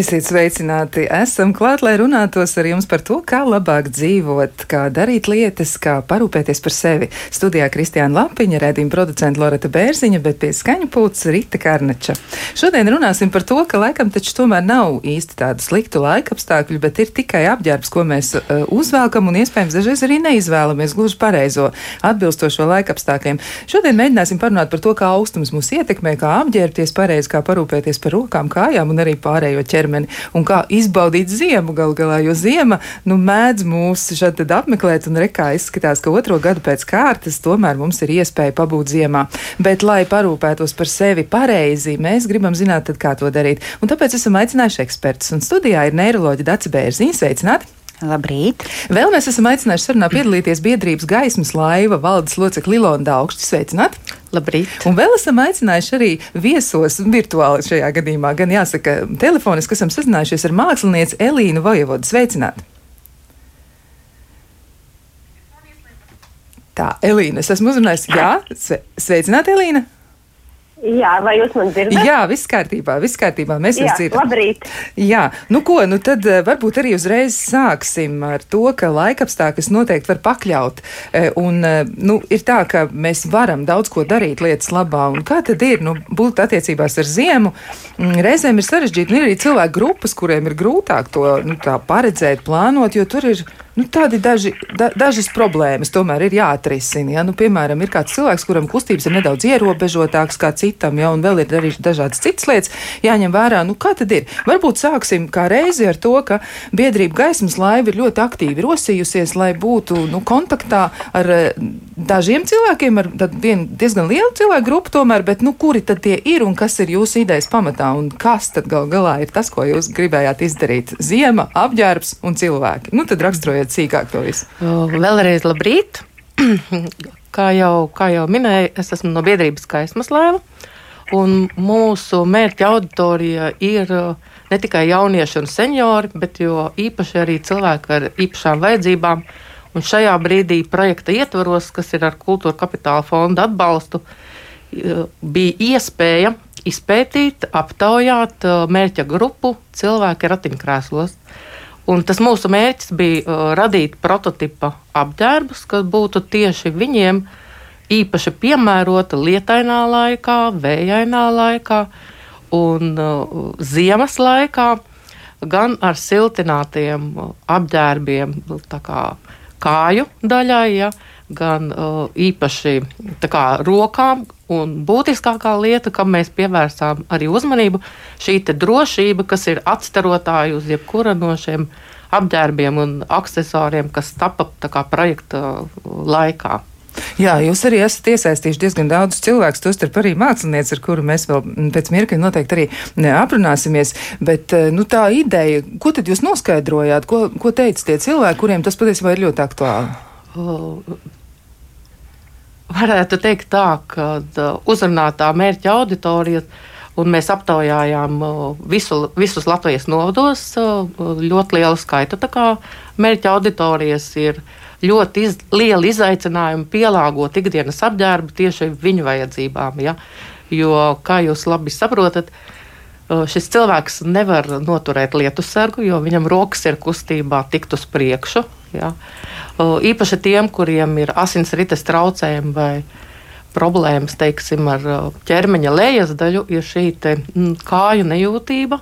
Esiet sveicināti! Esam klāt, lai runātos ar jums par to, kā labāk dzīvot, kā darīt lietas, kā parūpēties par sevi. Studijā Kristiāna Lapiņa, redzījuma producenta Loreta Bērziņa, bet pie skaņu pūces Rita Karneča. Šodien runāsim par to, ka laikam taču tomēr nav īsti tādu sliktu laika apstākļu, bet ir tikai apģērbs, ko mēs uh, uzvelkam un iespējams dažreiz arī neizvēlamies gluži pareizo atbilstošo laika apstākļiem. Šodien mēģināsim parunāt par to, kā augstums mūs ietekmē, kā apģērbties pareizi, kā parūpēties par rokām, kājām un arī pārējo ķermeni ķermeni un kā izbaudīt ziemu gal galā, jo ziema nu, mēdz mūs šeit apmeklēt un rekā izskatās, ka otro gadu pēc kārtas tomēr mums ir iespēja pabūt ziemā. Bet, lai parūpētos par sevi pareizi, mēs gribam zināt, tad, kā to darīt. Un tāpēc esam aicinājuši ekspertus. Un studijā ir neiroloģija Daci Bērziņa. Sveicināti! Labrīt! Vēl mēs esam aicinājuši sarunā piedalīties biedrības gaismas laiva valdes locekli Ilona Daugšķi. Sveicināti! Labrīt! Un vēl esam aicinājuši arī viesos virtuāli šajā gadījumā, gan jāsaka, telefoniski esam sazinājušies ar mākslinieci Elīnu Vojevodu. Sveicināti! Tā, Elīna, es esmu uzrunājusi. Jā, sve, sveicināti, Elīna! Jā, vai jūs man dzirdat? Jā, viss kārtībā, viss kārtībā. Mēs Jā, jūs dzirdam. labrīt. Jā, nu ko, nu tad eh, varbūt arī uzreiz sāksim ar to, ka laikapstākļus noteikti var pakļaut. Eh, Un, eh, nu, ir tā, ka mēs varam daudz ko darīt lietas labā. Un kā tad ir, nu, būt attiecībās ar ziemu? Mm, Reizēm ir sarežģīti, un ir arī cilvēku grupas, kuriem ir grūtāk to nu, tā paredzēt, plānot, jo tur ir nu, tādi daži, da, dažas problēmas tomēr ir jāatrisina. Ja? Nu, piemēram, ir kāds cilvēks, kuram kustības ir nedaudz ierobežotākas kā citam, ja? un vēl ir arī dažādas citas lietas jāņem vērā. Nu, kā tad ir? Varbūt sāksim kā reizi ar to, ka biedrība gaismas laiva ir ļoti aktīvi rosījusies, lai būtu nu, kontaktā ar eh, dažiem cilvēkiem, ar vienu diezgan lielu cilvēku grupu tomēr, bet nu, kuri tad tie ir un kas ir jūsu idejas pamatā un kas tad gal galā ir tas, ko jūs gribējāt izdarīt? Ziema, apģērbs un cilvēki. Nu, tad raksturojiet sīkāk to visu. Vēlreiz labrīt! Kā jau, kā jau minēju, es esmu no biedrības gaismas lēva. Un mūsu mērķa auditorija ir ne tikai jaunieši un seniori, bet īpaši arī cilvēki ar īpašām vajadzībām. Un šajā brīdī projekta ietvaros, kas ir ar Kultūra Kapitāla fonda atbalstu, bija iespēja izpētīt, aptaujāt mērķa grupu cilvēku ratiņkrēslos. Un tas mūsu mērķis bija uh, radīt prototipa apģērbus, kas būtu tieši viņiem īpaši piemērota lietainā laikā, vējainā laikā un uh, ziemas laikā, gan ar siltinātiem uh, apģērbiem, kā kāju daļai, ja, gan uh, īpaši kā, rokām. Un būtiskākā lieta, kam mēs pievērsām arī uzmanību, šī drošība, kas ir atstarotāja uz jebkura no šiem apģērbiem un accessoriem, kas tapa projekta laikā. Jā, jūs arī esat iesaistījuši diezgan daudz cilvēku, tostarp arī mākslinieci, ar kuru mēs vēl pēc mirkļa noteikti arī aprunāsimies. Bet nu, tā ideja, ko tad jūs noskaidrojāt, ko, ko teica tie cilvēki, kuriem tas patiesībā ir ļoti aktuāli? Varētu teikt tā, ka uzrunātā mērķa auditorija un mēs aptaujājām visu, visus Latvijas novados. Ļoti lielu skaitu mērķa auditorijas ir ļoti iz, liela izaicinājuma pielāgot ikdienas apģērbu tieši viņu vajadzībām. Ja? Jo, kā jūs labi saprotat, šis cilvēks nevar noturēt lietusargu, jo viņam rokas ir kustībā tikt uz priekšu. Ja? Īpaši tiem, kuriem ir asinsrites traucējumi vai problēmas teiksim, ar ķermeņa lejas daļu, ir šī te, m, kāju nejūtība.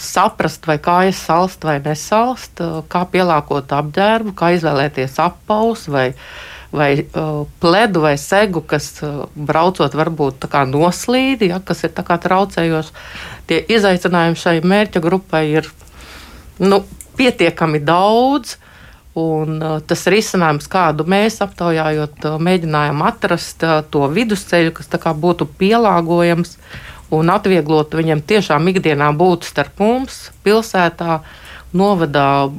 Saprast, vai kājas salst vai nesalst, kā pielāgot apģērbu, kā izvēlēties appaus vai, vai pledu vai segu, kas braucot varbūt noslīd, ja, kas ir traucējoši. Tie izaicinājumi šai mērķa grupai ir nu, pietiekami daudz. Un, uh, tas risinājums, kādu mēs aptaujājot, uh, mēģinājām atrast uh, to vidusceļu, kas būtu pielāgojams un atvieglot viņiem tiešām ikdienā būt starp mums, pilsētā, novadā,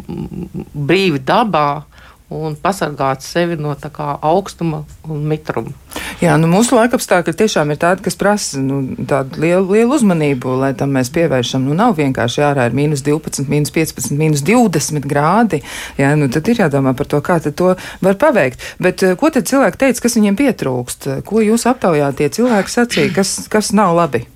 brīvi dabā un pasargāt sevi no kā, augstuma un mitruma. Jā, nu mūsu laikapstākļi tiešām ir tādi, kas prasa nu, tādu lielu, lielu uzmanību, lai tam mēs pievēršam. Nu, nav vienkārši ārā ir mīnus 12, mīnus 15, mīnus 20 grādi. Jā, nu, tad ir jādomā par to, kā to var paveikt. Bet eh, ko tad cilvēki teica, kas viņiem pietrūkst? Ko jūs aptaujāt tie cilvēki sacīja, kas, kas nav labi?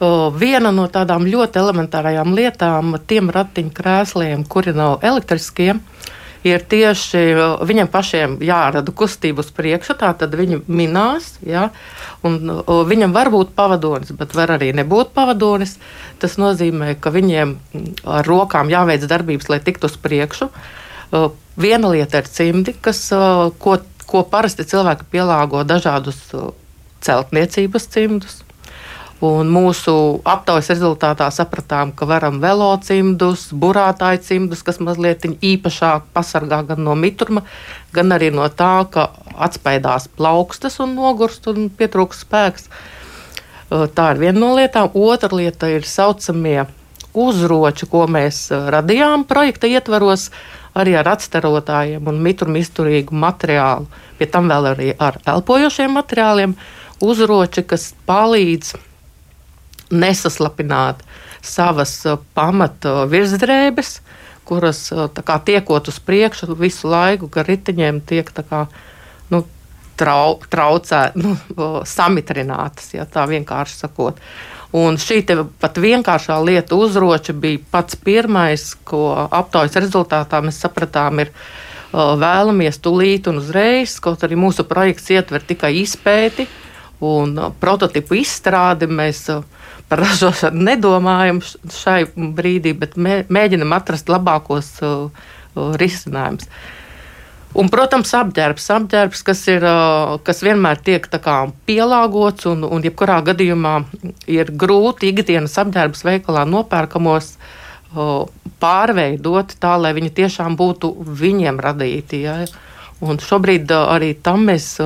Viena no tādām ļoti elementārajām lietām, tiem ratiņkrēsliem, kuri nav elektriskie, ir tieši viņiem pašiem jārada kustība uz priekšu, tā tad viņi minās. Ja, un, viņam var būt pavadonis, bet var arī nebūt pavadonis. Tas nozīmē, ka viņiem ar rokām jāveic darbības, lai tiktu uz priekšu. Viena lieta ir cimdi, kas, ko, ko parasti cilvēki pielāgo dažādus celtniecības cimdus. Un mūsu aptaujas rezultātā sapratām, ka varam velocimdus, burātāju cimdus, kas mazliet īpašāk pasargā gan no mitruma, gan arī no tā, ka atspaidās plaukstas un nogurst un pietrūks spēks. Tā ir viena no lietām. Otra lieta ir saucamie uzroči, ko mēs radījām projekta ietvaros, arī ar atstarotājiem un mitruma izturīgu materiālu. Pie tam vēl arī ar elpojošiem materiāliem. Uzroči, kas palīdz nesaslapināt savas uh, pamata virsdrēbes, kuras uh, kā, tiekot uz priekšu visu laiku, ka riteņiem tiek kā, nu, trau, traucē, nu, samitrinātas, ja tā vienkārši sakot. Un šī pat vienkāršā lieta, uzroča, bija pats pirmais, ko aptaujas rezultātā mēs sapratām, ir uh, vēlamies tūlīt un uzreiz, kaut arī mūsu projekts ietver tikai izpēti un prototipu izstrādi. Mēs, uh, par ražošanu nedomājam šai brīdī, bet mē, mēģinam atrast labākos uh, risinājumus. Un, protams, apģērbs, apģērbs kas, ir, kas vienmēr tiek kā, pielāgots, un, un jebkurā gadījumā ir grūti ikdienas apģērbs veikalā nopērkamos pārveidot tā, lai viņi tiešām būtu viņiem radīti. Ja? Un šobrīd arī tam mēs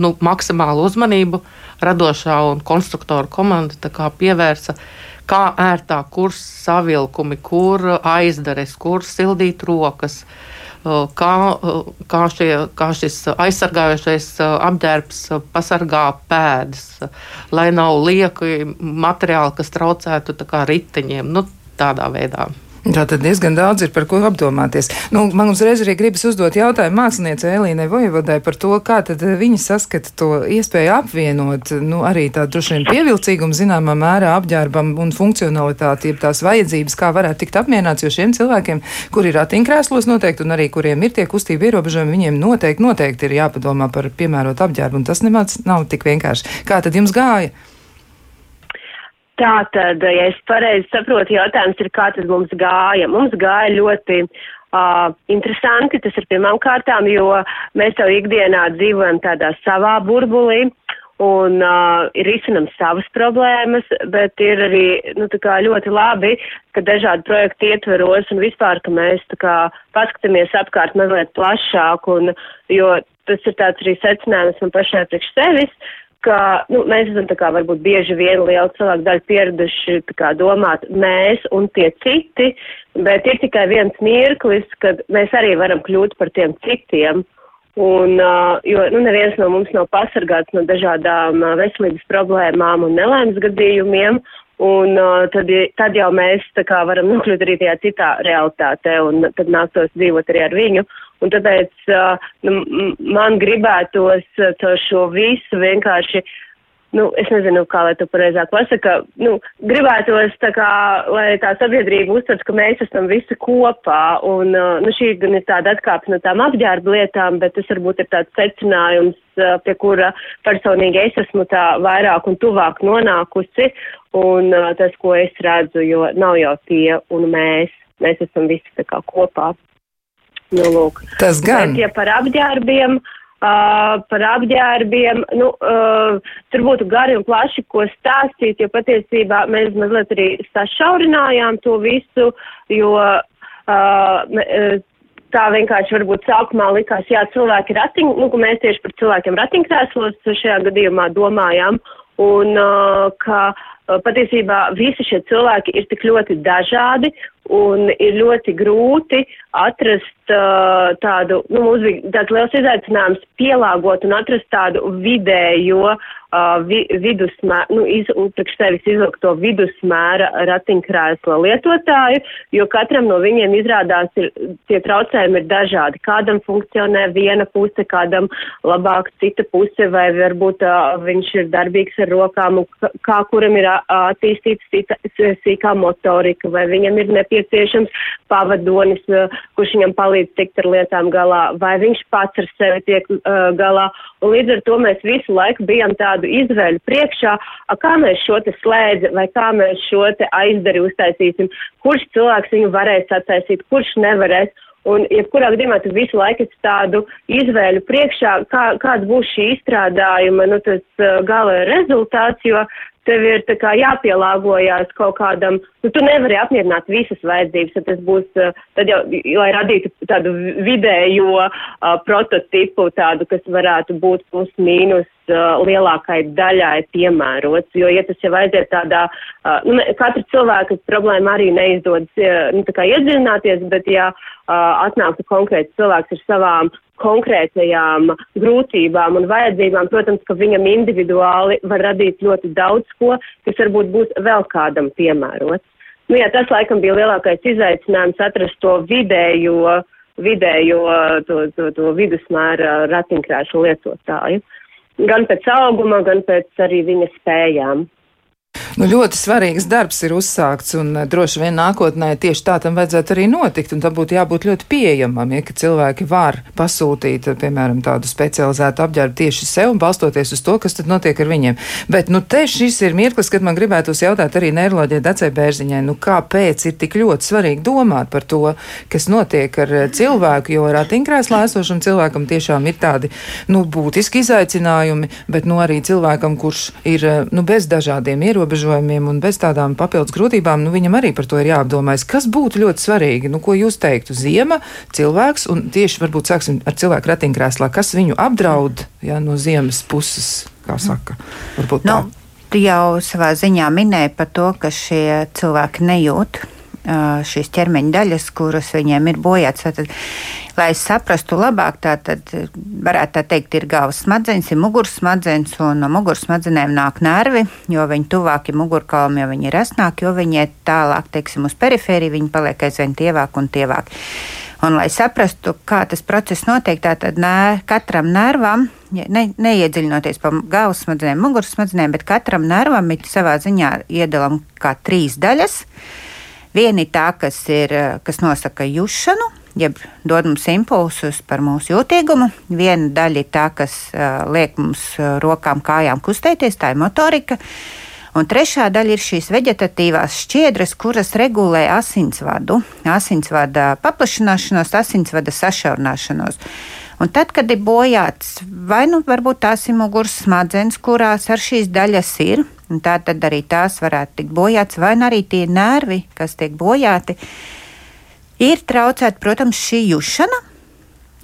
nu, maksimālu uzmanību radošā un konstruktora komanda pievērsa. Kā ērtāk, kur savilkumi, kur aizdares, kur sildīt rokas, kā, kā, šie, kā šis aizsargājošais apģērbs pasargā pēdas, lai nav lieki materiāli, kas traucētu riteņiem. Nu, tādā veidā. Tā tad diezgan daudz ir par ko apdomāties. Nu, man uzreiz arī gribas uzdot jautājumu māksliniecei Elīnai Vojvodai par to, kā viņi saskata to iespēju apvienot, nu, arī tā droši vien pievilcīgumu zināmā mērā apģērbam un funkcionalitāti, jeb tās vajadzības, kā varētu tikt apmierināts, jo šiem cilvēkiem, kuri ir ratiņkrēslos noteikti un arī kuriem ir tie kustību ierobežojumi, viņiem noteikti, noteikti ir jāpadomā par piemērot apģērbu, un tas nemaz nav tik vienkārši. Kā tad jums gāja? Tā tad, ja es pareizi saprotu, jautājums ir, kā tad mums gāja. Mums gāja ļoti uh, interesanti, tas ir pirmām kārtām, jo mēs jau ikdienā dzīvojam tādā savā burbulī un uh, ir risinam savas problēmas, bet ir arī nu, ļoti labi, ka dažādi projekti ietveros un vispār, ka mēs kā, paskatāmies apkārt mazliet plašāk, un, jo tas ir tāds arī secinājums man pašai priekš sevis, ka nu, mēs esam kā varbūt bieži vien liela cilvēku daļa pieraduši kā, domāt mēs un tie citi, bet ir tikai viens mirklis, kad mēs arī varam kļūt par tiem citiem. Un, uh, jo nu, neviens no mums nav pasargāts no dažādām uh, veselības problēmām un nelaimes gadījumiem, un uh, tad, tad jau mēs kā, varam nokļūt arī tajā citā realitātē, un tad nāktos dzīvot arī ar viņu. Un tāpēc nu, man gribētos caur šo visu vienkārši, nu, es nezinu, kā lai to pareizāk pasaka, nu, gribētos tā kā, lai tā sabiedrība uztver, ka mēs esam visi kopā. Un, nu, šī gan ir tāda atkāpe no tām apģērba lietām, bet tas varbūt ir tāds secinājums, pie kura personīgi es esmu tā vairāk un tuvāk nonākusi. Un tas, ko es redzu, jo nav jau tie un mēs, mēs esam visi tā kā kopā. Nu, lūk. Tas gan. Bet, ja par apģērbiem, uh, par apģērbiem, nu, uh, tur būtu gari un plaši, ko stāstīt, jo patiesībā mēs mazliet arī sašaurinājām to visu, jo. Uh, tā vienkārši varbūt sākumā likās, jā, cilvēki ratiņ, nu, ka mēs tieši par cilvēkiem ratiņkrēslos šajā gadījumā domājām, un uh, ka patiesībā visi šie cilvēki ir tik ļoti dažādi, un ir ļoti grūti atrast uh, tādu, nu, mums bija tāds liels izaicinājums pielāgot un atrast tādu vidējo uh, vi, vidusmēra, nu, iz, priekš sevis izvilkt to vidusmēra ratiņkrēsla lietotāju, jo katram no viņiem izrādās ir, tie traucējumi ir dažādi. Kādam funkcionē viena puse, kādam labāk cita puse, vai varbūt uh, viņš ir darbīgs ar rokām, kā kuram ir attīstīta sīkā motorika, vai viņam ir nepieciešams pavadonis, kurš viņam palīdz tikt ar lietām galā, vai viņš pats ar sevi tiek uh, galā. Un līdz ar to mēs visu laiku bijām tādu izvēļu priekšā, kā mēs šo te slēdzi vai kā mēs šo te aizdari uztaisīsim, kurš cilvēks viņu varēs attaisīt, kurš nevarēs. Un, jebkurā gadījumā, tu visu laiku esi tādu izvēļu priekšā, kā, kāds būs šī izstrādājuma, nu, tas uh, gala rezultāts, jo tev ir kā jāpielāgojās kaut kādam, nu, tu nevari apmierināt visas vajadzības, tad tas būs, uh, tad jau, lai radītu tādu vidējo uh, prototipu, tādu, kas varētu būt plus mīnus uh, lielākai daļai piemērots, jo, ja tas jau aiziet tādā, uh, nu, katra cilvēka problēma arī neizdodas, uh, nu, tā kā iedziļināties, bet, ja uh, atnāktu konkrēts cilvēks ar savām konkrētajām grūtībām un vajadzībām, protams, ka viņam individuāli var radīt ļoti daudz ko, kas varbūt būs vēl kādam piemērots. Nu, jā, tas laikam bija lielākais izaicinājums atrast to vidējo, vidējo to, to, to vidusmēra ratiņkrēslu lietotāju. Gan pēc auguma, gan pēc arī viņa spējām. Nu, ļoti svarīgs darbs ir uzsākts, un eh, droši vien nākotnē tieši tā tam vajadzētu arī notikt, tam būtu jābūt ļoti pieejamam, ja cilvēki var pasūtīt, eh, piemēram, tādu specializētu apģērbu tieši sev un balstoties uz to, kas tad notiek ar viņiem. Bet, nu, te šis ir mirklis, kad man gribētos jautāt arī neiroloģijai Dacei Bērziņai, nu, kāpēc ir tik ļoti svarīgi domāt par to, kas notiek ar eh, cilvēku, jo ratiņkrēslā esošam cilvēkam tiešām ir tādi, nu, būtiski izaicinājumi, bet, nu, arī cilvēkam, kurš ir, nu, bez dažādiem ierobežojumiem, ierobežojumiem un bez tādām papildus grūtībām, nu, viņam arī par to ir jāapdomājas. Kas būtu ļoti svarīgi? Nu, ko jūs teiktu? Ziema, cilvēks, un tieši varbūt sāksim ar cilvēku ratiņkrēslā, kas viņu apdraud ja, no ziemas puses, kā saka. Varbūt nu, tā. Jau savā ziņā minēja par to, ka šie cilvēki nejūt šīs ķermeņa daļas, kuras viņiem ir bojāts. Tad, lai saprastu labāk, tā tad varētu tā teikt, ir galvas smadzenes, ir muguras smadzenes, un no muguras smadzenēm nāk nervi, jo viņi tuvāk ir mugurkaulam, jo viņi ir asnāki, jo viņi iet tālāk, teiksim, uz perifēriju, viņi paliek aizvien tievāk un tievāk. Un, lai saprastu, kā tas process notiek, tad nē, katram nervam, ne, neiedziļinoties pa galvas smadzenēm, muguras smadzenēm, bet katram nervam ir savā ziņā iedalam kā trīs daļas. Viena ir tā, kas, ir, kas nosaka jušanu, jeb dod mums impulsus par mūsu jūtīgumu. Viena daļa ir tā, kas uh, liek mums rokām, kājām kustēties, tā ir motorika. Un trešā daļa ir šīs vegetatīvās šķiedras, kuras regulē asinsvadu, asinsvada paplašināšanos, asinsvada sašaurināšanos. Un tad, kad ir bojāts, vai nu varbūt tās ir muguras smadzenes, kurās ar šīs daļas ir, tā tad arī tās varētu tikt bojātas, vai arī tie nervi, kas tiek bojāti, ir traucēta, protams, šī jušana,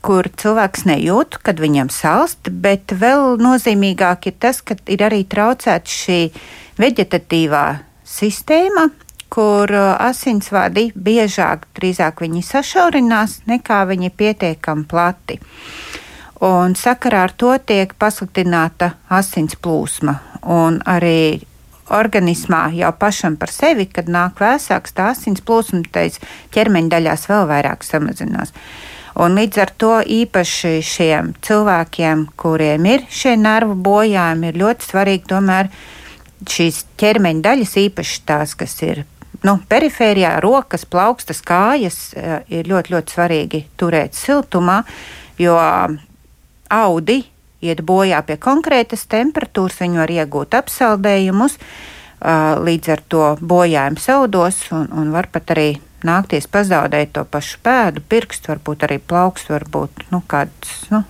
kur cilvēks nejūt, kad viņam salst, bet vēl nozīmīgāk ir tas, ka ir arī traucēta šī vegetatīvā sistēma, kur uh, asinsvadi biežāk, drīzāk viņi sašaurinās, nekā viņi pietiekami plati. Un sakarā ar to tiek pasliktināta asins plūsma un arī organismā jau pašam par sevi, kad nāk vēsāks, tā asins plūsma teica ķermeņa daļās vēl vairāk samazinās. Un līdz ar to īpaši šiem cilvēkiem, kuriem ir šie nervu bojājumi, ir ļoti svarīgi tomēr šīs ķermeņa daļas, īpaši tās, kas ir nu, perifērijā, rokas, plaukstas, kājas, eh, ir ļoti, ļoti svarīgi turēt siltumā, jo audi iet bojā pie konkrētas temperatūras, viņi var iegūt apsaldējumus, līdz ar to bojājumu saudos un, un var pat arī nākties pazaudēt to pašu pēdu, pirkstu, varbūt arī plaukstu, varbūt nu, kādus nu,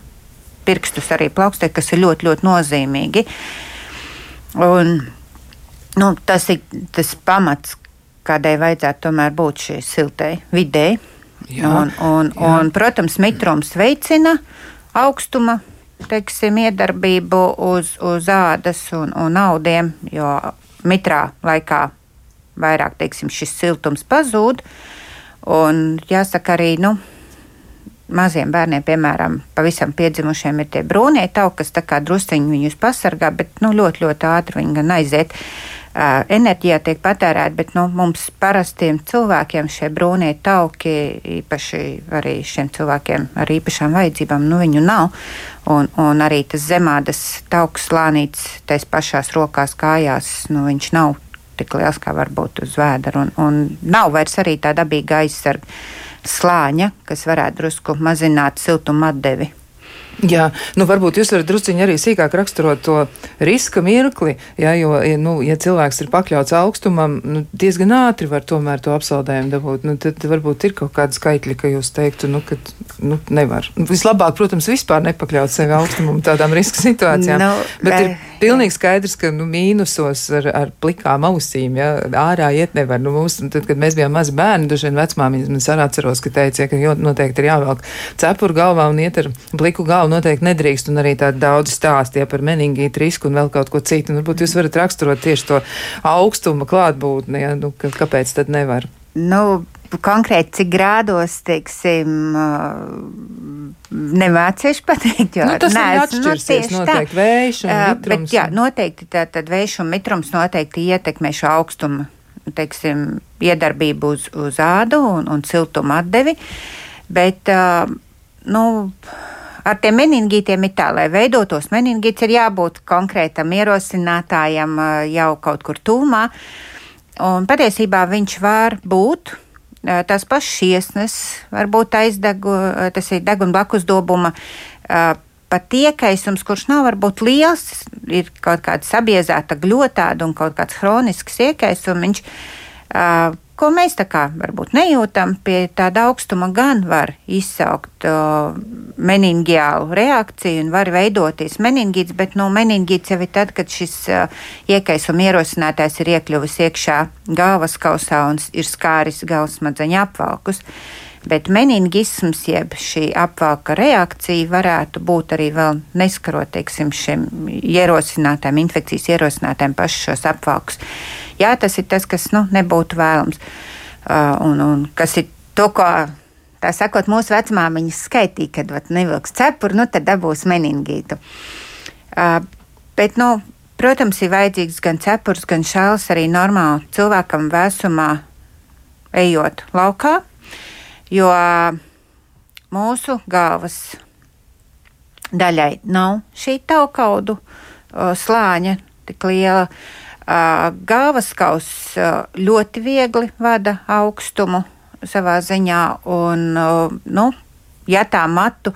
pirkstus arī plaukstēt, kas ir ļoti, ļoti nozīmīgi. Un, nu, tas ir tas pamats, kādai vajadzētu tomēr būt šī siltai vidē. Jā, un, un, jā. un, protams, mitrums veicina augstuma teiksim, iedarbību uz, uz ādas un, un audiem, jo mitrā laikā vairāk teiksim, šis siltums pazūd. Un jāsaka arī, nu, maziem bērniem, piemēram, pavisam piedzimušiem, ir tie brūnie tauki, kas tā kā drusciņi viņus pasargā, bet nu, ļoti, ļoti ātri viņi gan aiziet enerģijā tiek patērēta, bet nu, mums parastiem cilvēkiem šie brūnie tauki, īpaši arī šiem cilvēkiem ar īpašām vajadzībām, nu viņu nav. Un, un arī tas zemādas tauks slānīts tais pašās rokās, kājās, nu viņš nav tik liels, kā varbūt uz vēdera. Un, un nav vairs arī tā dabīga aizsarga slāņa, kas varētu drusku mazināt siltuma atdevi. Jā, nu varbūt jūs varat drusciņi arī sīkāk raksturot to riska mirkli, jā, jo, ja, nu, ja cilvēks ir pakļauts augstumam, nu, diezgan ātri var tomēr to apsaldējumu dabūt, nu, tad varbūt ir kaut kāda skaitļa, ka jūs teiktu, nu, ka, nu, nevar. Vislabāk, protams, vispār nepakļaut sevi augstumam tādām riska situācijām, nu, bet ir eh, pilnīgi skaidrs, ka, nu, mīnusos ar, ar plikām ausīm, jā, ārā iet nevar. Nu, mums, tad, kad mēs bijām mazi bērni, dažvien vecmāmiņas, man arī atceros, ka teica, ka noteikti ir jāvelk cepuru galvā un iet ar pliku galvu noteikti nedrīkst, un arī tādi daudz stāstīja par meningītu risku un vēl kaut ko citu. Un, varbūt jūs varat raksturot tieši to augstuma klātbūtni, ja? nu, ka, kāpēc tad nevar? Nu, konkrēti, cik grādos, teiksim, nemācīšu pateikt, jo nu, tas neesmu nu, tieši noteikti tā. vējš un mitrums. Bet, jā, noteikti tā, tad vējš un mitrums noteikti ietekmē šo augstumu, teiksim, iedarbību uz, uz ādu un, un siltumu atdevi. Bet, nu, ar tiem meningītiem ir tā, lai veidotos meningīts, ir jābūt konkrētam ierosinātājam jau kaut kur tūmā. Un patiesībā viņš var būt tas pats šiesnes, varbūt aizdegu, tas ir deguna blakus dobuma. Pat iekaisums, kurš nav varbūt liels, ir kaut kāda sabiezēta gļotāda un kaut kāds hronisks iekaisums, viņš ko mēs tā kā varbūt nejūtam, pie tāda augstuma gan var izsaukt uh, meningiālu reakciju un var veidoties meningīts, bet nu, meningīts jau ir tad, kad šis uh, iekaisuma ierosinātājs ir iekļuvis iekšā galvas kausā un ir skāris galvas smadzeņu apvalkus. Bet meningisms, jeb šī apvalka reakcija, varētu būt arī vēl neskarot, teiksim, šiem ierosinātājiem, infekcijas ierosinātājiem pašus šos apvalkus. Jā, tas ir tas, kas nu, nebūtu vēlams. Uh, un, un kas ir to, ko tā sakot, mūsu vecmāmiņas skaitīja, kad vat, nevilks cepuri, nu tad dabūs meningītu. Uh, bet, nu, protams, ir vajadzīgs gan cepurs, gan šāls arī normāli cilvēkam vēsumā ejot laukā, jo mūsu galvas daļai nav šī taukaudu uh, slāņa tik liela. Uh, Gāvaskaus ļoti viegli vada augstumu savā ziņā, un, nu, ja tā matu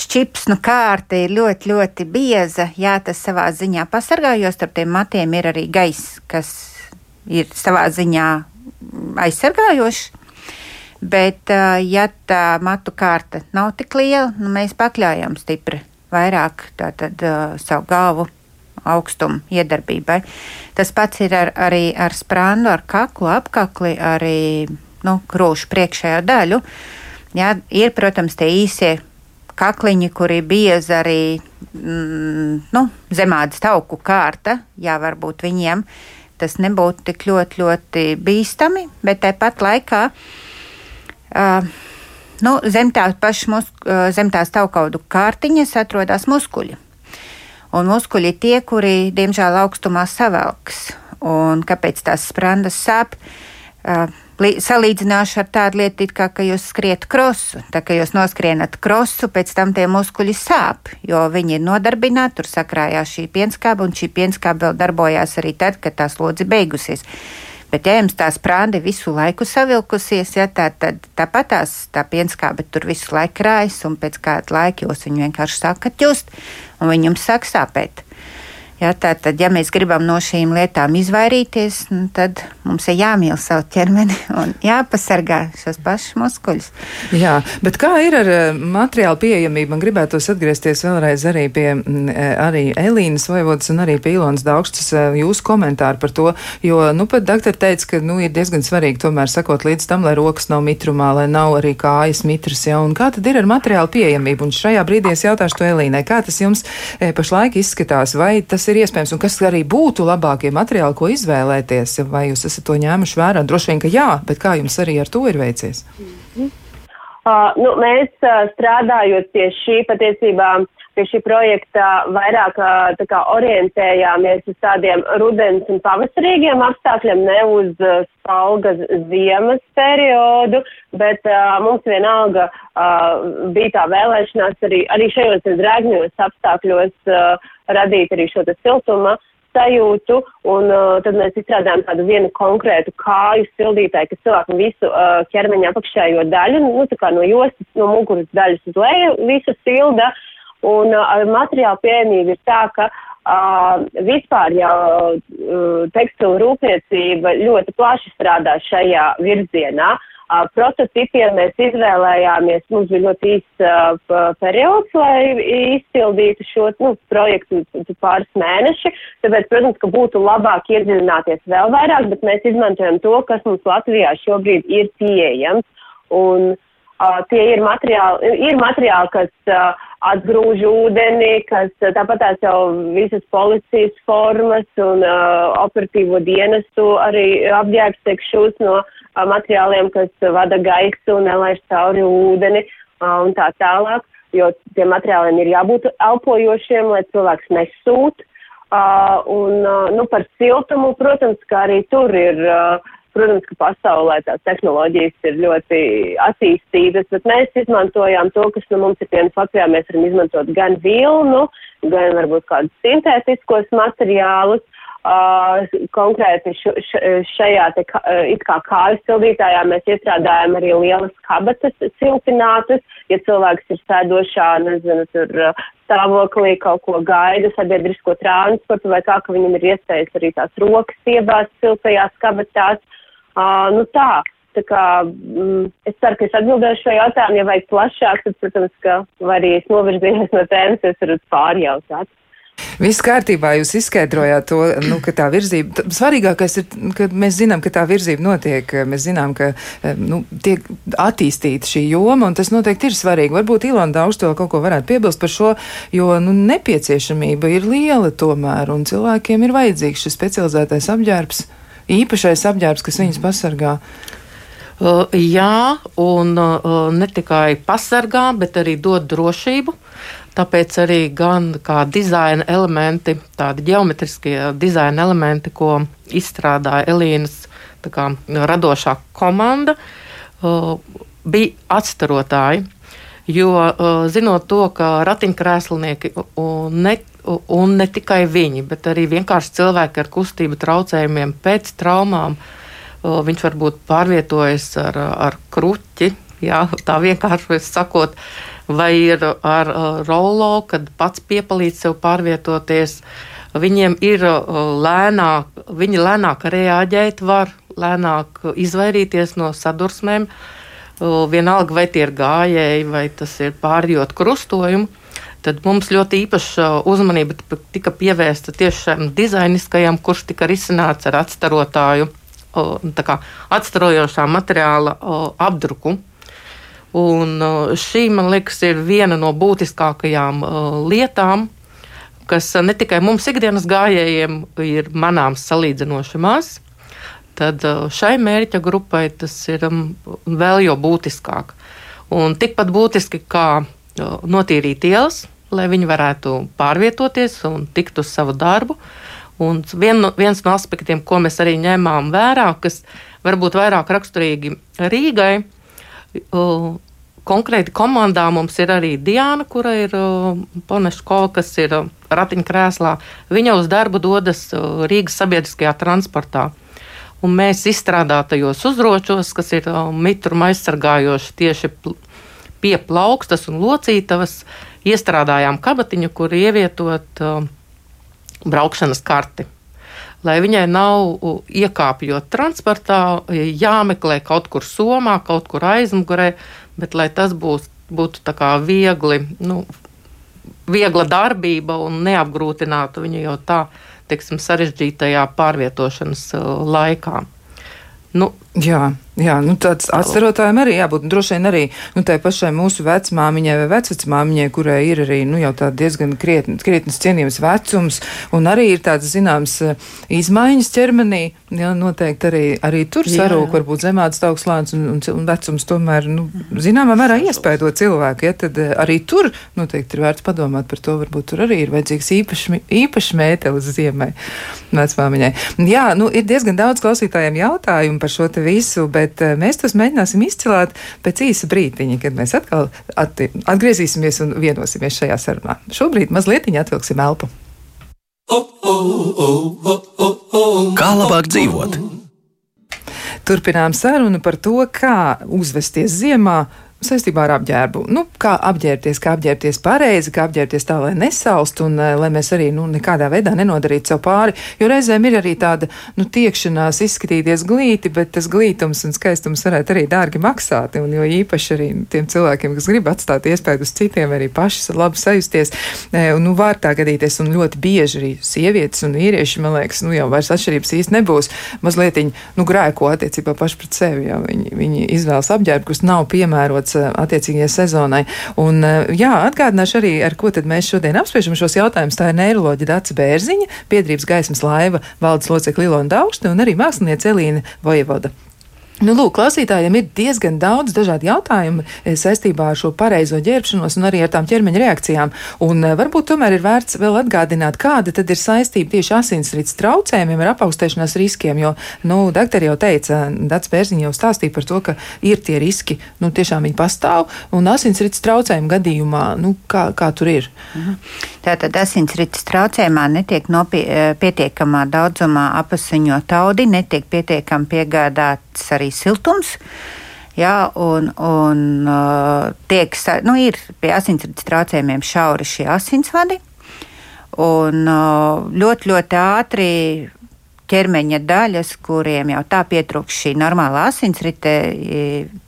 šķipsnu kārta ir ļoti, ļoti bieza, jā, tas savā ziņā pasargā, jo starp tiem matiem ir arī gaiss, kas ir savā ziņā aizsargājošs. Bet, ja tā matu kārta nav tik liela, nu, mēs pakļaujam stipri vairāk tātad, savu galvu augstuma iedarbībai. Tas pats ir ar, arī ar sprānu, ar kaklu, apkakli, arī nu, krūšu priekšējo daļu. Jā, ir, protams, tie īsie kakliņi, kuri biezi arī mm, nu, zemādas tauku kārta. Jā, varbūt viņiem tas nebūtu tik ļoti, ļoti bīstami, bet tāpat laikā. Uh, nu, zem, tā paša, zem tās taukaudu kārtiņas atrodas muskuļi. Un muskuļi tie, kuri, diemžēl, augstumā savelks. Un kāpēc tās sprandas sāp? Uh, salīdzināšu ar tādu lietu, kā ka jūs skriet krosu. Tā kā jūs noskrienat krosu, pēc tam tie muskuļi sāp, jo viņi ir nodarbināti, tur sakrājās šī pienskāba, un šī pienskāba vēl darbojās arī tad, kad tā slodze beigusies. Bet, ja jums tā sprāde visu laiku savilkusies, ja, tā, tad tāpat tās tā pienskābe tur visu laiku krājas, un pēc kāda laika jūs viņu vienkārši sākat just, un viņam sāk sāpēt. Ja, tātad, ja mēs gribam no šīm lietām izvairīties, nu, tad mums ir jāmīl savu ķermeni un jāpasargā šos pašus muskuļus. Jā, bet kā ir ar eh, materiālu pieejamību? Man gribētos atgriezties vēlreiz arī pie mm, eh, arī Elīnas Vojvodas un arī pie Ilonas Daugstas eh, jūsu komentāru par to, jo, nu, pat doktori teica, ka, nu, ir diezgan svarīgi tomēr sakot līdz tam, lai rokas nav mitrumā, lai nav arī kājas mitras, ja, un kā tad ir ar materiālu pieejamību? Un šajā brīdī es jautāšu to Elīnai, kā tas jums pašlaik izskatās, vai tas ir iespējams un kas arī būtu labākie materiāli, ko izvēlēties? Vai jūs esat to ņēmuši vērā? Droši vien, ka jā, bet kā jums arī ar to ir veicies? Mm -hmm. uh, nu, mēs uh, strādājot pie šī patiesībā. Pie šī projekta vairāk uh, kā, orientējāmies uz tādiem rudens un pavasarīgiem apstākļiem, ne uz uh, spalga ziemas periodu, bet uh, mums vienalga uh, bija tā vēlēšanās arī, arī šajos drēgņos apstākļos uh, radīt arī šo siltuma sajūtu, un uh, tad mēs izstrādājam tādu vienu konkrētu kāju sildītāju, kas cilvēkam visu uh, ķermeņa apakšējo daļu, nu, tā kā no jostas, no muguras daļas uz leju, visu silda, un uh, materiāla pieejamība ir tā, ka Uh, vispār jau uh, tekstilu rūpniecība ļoti plaši strādā šajā virzienā. Uh, prototipiem mēs izvēlējāmies, mums bija ļoti īsts uh, periods, lai izpildītu šo nu, projektu pāris mēneši, tāpēc, protams, ka būtu labāk iedziļināties vēl vairāk, bet mēs izmantojam to, kas mums Latvijā šobrīd ir pieejams. Un, uh, tie ir materiāli, ir materiāli kas uh, atgrūž ūdeni, kas tāpat tās jau visas policijas formas un uh, operatīvo dienestu arī apģērbs tiek šūs no uh, materiāliem, kas vada gaisu un nelaiž cauri ūdeni uh, un tā tālāk, jo tiem materiāliem ir jābūt elpojošiem, lai cilvēks nesūt. Uh, un, uh, nu, par siltumu, protams, ka arī tur ir uh, Protams, ka pasaulē tās tehnoloģijas ir ļoti attīstītas, bet mēs izmantojām to, kas nu, mums ir pieejams Latvijā. Mēs varam izmantot gan vilnu, gan varbūt kādus sintētiskos materiālus. Uh, konkrēti š, š, šajā te, uh, it kā kāju sildītājā mēs iestrādājam arī lielas kabatas siltinātas, ja cilvēks ir sēdošā, nezinu, tur uh, stāvoklī kaut ko gaida, sabiedrisko transportu vai kā, ka viņam ir iespējas arī tās rokas iebāzt siltajās kabatās. Uh, nu tā, tā kā mm, es ceru, ka es atbildēšu šo jautājumu, ja vajag plašāk, tad, protams, ka vai arī es novirzījos no tēmas, es varu pārjautāt. Viss kārtībā, jūs izskaidrojāt to, nu, ka tā virzība, svarīgākais ir, ka mēs zinām, ka tā virzība notiek, mēs zinām, ka nu, tiek attīstīta šī joma, un tas noteikti ir svarīgi. Varbūt Ilona Daudz to kaut ko varētu piebilst par šo, jo nu, nepieciešamība ir liela tomēr, un cilvēkiem ir vajadzīgs šis specializētais apģērbs īpašais apģērbs, kas viņus pasargā. Uh, jā, un uh, ne tikai pasargā, bet arī dod drošību. Tāpēc arī gan kā dizaina elementi, tādi geometriskie dizaina elementi, ko izstrādāja Elīnas kā, radošā komanda, uh, bija atstarotāji. Jo zinot to, ka ratiņkrēslinieki ne un ne tikai viņi, bet arī vienkārši cilvēki ar kustību traucējumiem pēc traumām. Viņš varbūt pārvietojas ar, ar kruķi, jā, tā vienkārši sakot, vai ir ar rolo, kad pats piepalīdz sev pārvietoties. Viņiem ir lēnāk, viņi lēnāk reaģēt var, lēnāk izvairīties no sadursmēm. Vienalga, vai tie ir gājēji, vai tas ir pārjot krustojumu tad mums ļoti īpaša uzmanība tika pievērsta tieši šim dizainiskajam, kurš tika risināts ar atstarotāju, kā, atstarojošā materiāla apdruku. Un šī, man liekas, ir viena no būtiskākajām lietām, kas ne tikai mums ikdienas gājējiem ir manāms salīdzinoši maz, tad šai mērķa grupai tas ir vēl jo būtiskāk. Un tikpat būtiski kā notīrīt ielas, lai viņi varētu pārvietoties un tikt uz savu darbu. Un vien, viens no aspektiem, ko mēs arī ņēmām vērā, kas varbūt vairāk raksturīgi Rīgai, konkrēti komandā mums ir arī Diana, kura ir Poneško, kas ir ratiņkrēslā. Viņa uz darbu dodas Rīgas sabiedriskajā transportā. Un mēs izstrādātajos uzročos, kas ir mitru aizsargājoši tieši pie plaukstas un locītavas iestrādājām kabatiņu, kur ievietot uh, braukšanas karti. Lai viņai nav iekāpjot transportā, jāmeklē kaut kur somā, kaut kur aizmugurē, bet lai tas būs, būtu viegli, nu, viegla darbība un neapgrūtinātu viņu jau tā, teiksim, sarežģītajā pārvietošanas uh, laikā. Nu, Jā, jā nu tāds atcerotājiem arī jābūt. Droši vien arī nu, tai pašai mūsu vecmāmiņai vai vecvecmāmiņai, kurai ir arī nu, jau tā diezgan krietni, krietnes cienījams vecums, un arī ir tāds zināms eh, izmaiņas ķermenī. Jā, noteikti arī, arī tur sarūk, varbūt zemāts augstslāns un, un, un vecums tomēr, nu, zināmā mērā iespēdo cilvēku. Ja, tad eh, arī tur noteikti ir vērts padomāt par to. Varbūt tur arī ir vajadzīgs īpašs īpaš mētelis ziemai vecmāmiņai. Jā, nu, ir diezgan daudz klausītājiem jautājumu par šo te visu, bet eh, mēs tos mēģināsim izcelt pēc īsa brīdiņa, kad mēs atkal atgriezīsimies un vienosimies šajā sarunā. Šobrīd mazliet atvilksim elpu. Kā labāk dzīvot? Turpinām sarunu par to, kā uzvesties ziemā saistībā ar apģērbu. Nu, kā apģērbties, kā apģērbties pareizi, kā apģērbties tā, lai nesaust un eh, lai mēs arī nu, nekādā veidā nenodarītu sev pāri. Jo reizēm ir arī tāda nu, tiekšanās izskatīties glīti, bet tas glītums un skaistums varētu arī dārgi maksāt. Un jo īpaši arī tiem cilvēkiem, kas grib atstāt iespēju uz citiem, arī paši labi sajusties. E, nu, var tā gadīties, un ļoti bieži arī sievietes un vīrieši, man liekas, nu jau vairs atšķirības īsti nebūs. Mazliet nu, grēko attiecībā paši pret sevi, viņi, viņi izvēlas apģērbu, kas nav piemērots paredzēts eh, attiecīgajai sezonai. Un, eh, jā, atgādināšu arī, ar ko tad mēs šodien apspriežam šos jautājumus. Tā ir neiroloģija Dāca Bērziņa, biedrības gaismas laiva valdes locekļa Ilona Daugšta un arī māksliniece Elīna Vojevoda. Nu, lūk, klausītājiem ir diezgan daudz dažādu jautājumu eh, saistībā ar šo pareizo ģērbšanos un arī ar tām ķermeņa reakcijām. Un eh, varbūt tomēr ir vērts vēl atgādināt, kāda tad ir saistība tieši asinsrites traucējumiem ar apaugstēšanās riskiem, jo, nu, doktori jau teica, Dats Pērziņš jau stāstīja par to, ka ir tie riski, nu, tiešām viņi pastāv, un asinsrites traucējumu gadījumā, nu, kā, kā tur ir? Mhm. Tātad asinsrites traucējumā netiek nopie, eh, pietiekamā daudzumā apasiņot audi, netiek pietiekami piegādāts arī siltums. Jā, un, un tiek, nu, ir pie asinsrites traucējumiem šauri šie asinsvadi. Un ļoti, ļoti ātri ķermeņa daļas, kuriem jau tā pietrūkst šī normālā asinsrite,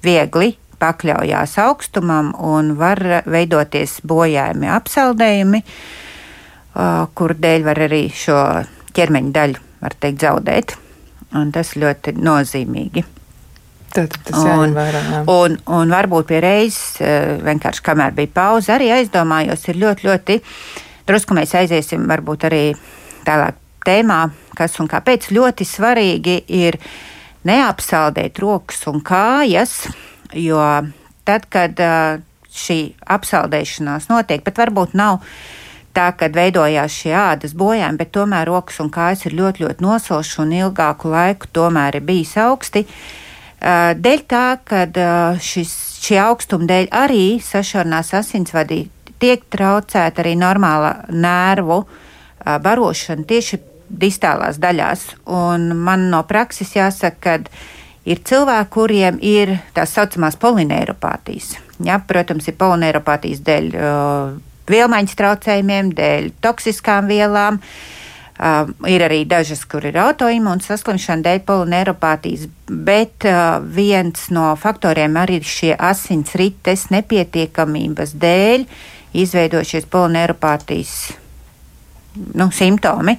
viegli pakļaujās augstumam un var veidoties bojājumi, apsaldējumi, kur dēļ var arī šo ķermeņa daļu, var teikt, zaudēt. Un tas ļoti nozīmīgi. Tad tas jāņem vērā. Jā. Un, un varbūt pie reizes, eh, vienkārši kamēr bija pauze, arī aizdomājos, ir ļoti, ļoti drusku mēs aiziesim varbūt arī tālāk tēmā, kas un kāpēc ļoti svarīgi ir neapsaldēt rokas un kājas, jo tad, kad eh, šī apsaldēšanās notiek, bet varbūt nav tā, kad veidojās šie ādas bojājumi, bet tomēr rokas un kājas ir ļoti, ļoti nosošas un ilgāku laiku tomēr ir bijis augsti. Uh, dēļ tā, ka eh, šī augstuma dēļ arī sašaurinās asinsvadī tiek traucēta arī normāla nervu eh, barošana tieši distālās daļās. Un man no prakses jāsaka, ka ir cilvēki, kuriem ir tā saucamās polineiropātijas. Ja, protams, ir polineiropātijas dēļ uh, vielmaiņas traucējumiem, dēļ toksiskām vielām. Uh, Uh, ir arī dažas, kur ir autoimūna saslimšana dēļ polineiropātijas, bet uh, viens no faktoriem arī šie asins rites nepietiekamības dēļ izveidojušies polineiropātijas nu, simptomi.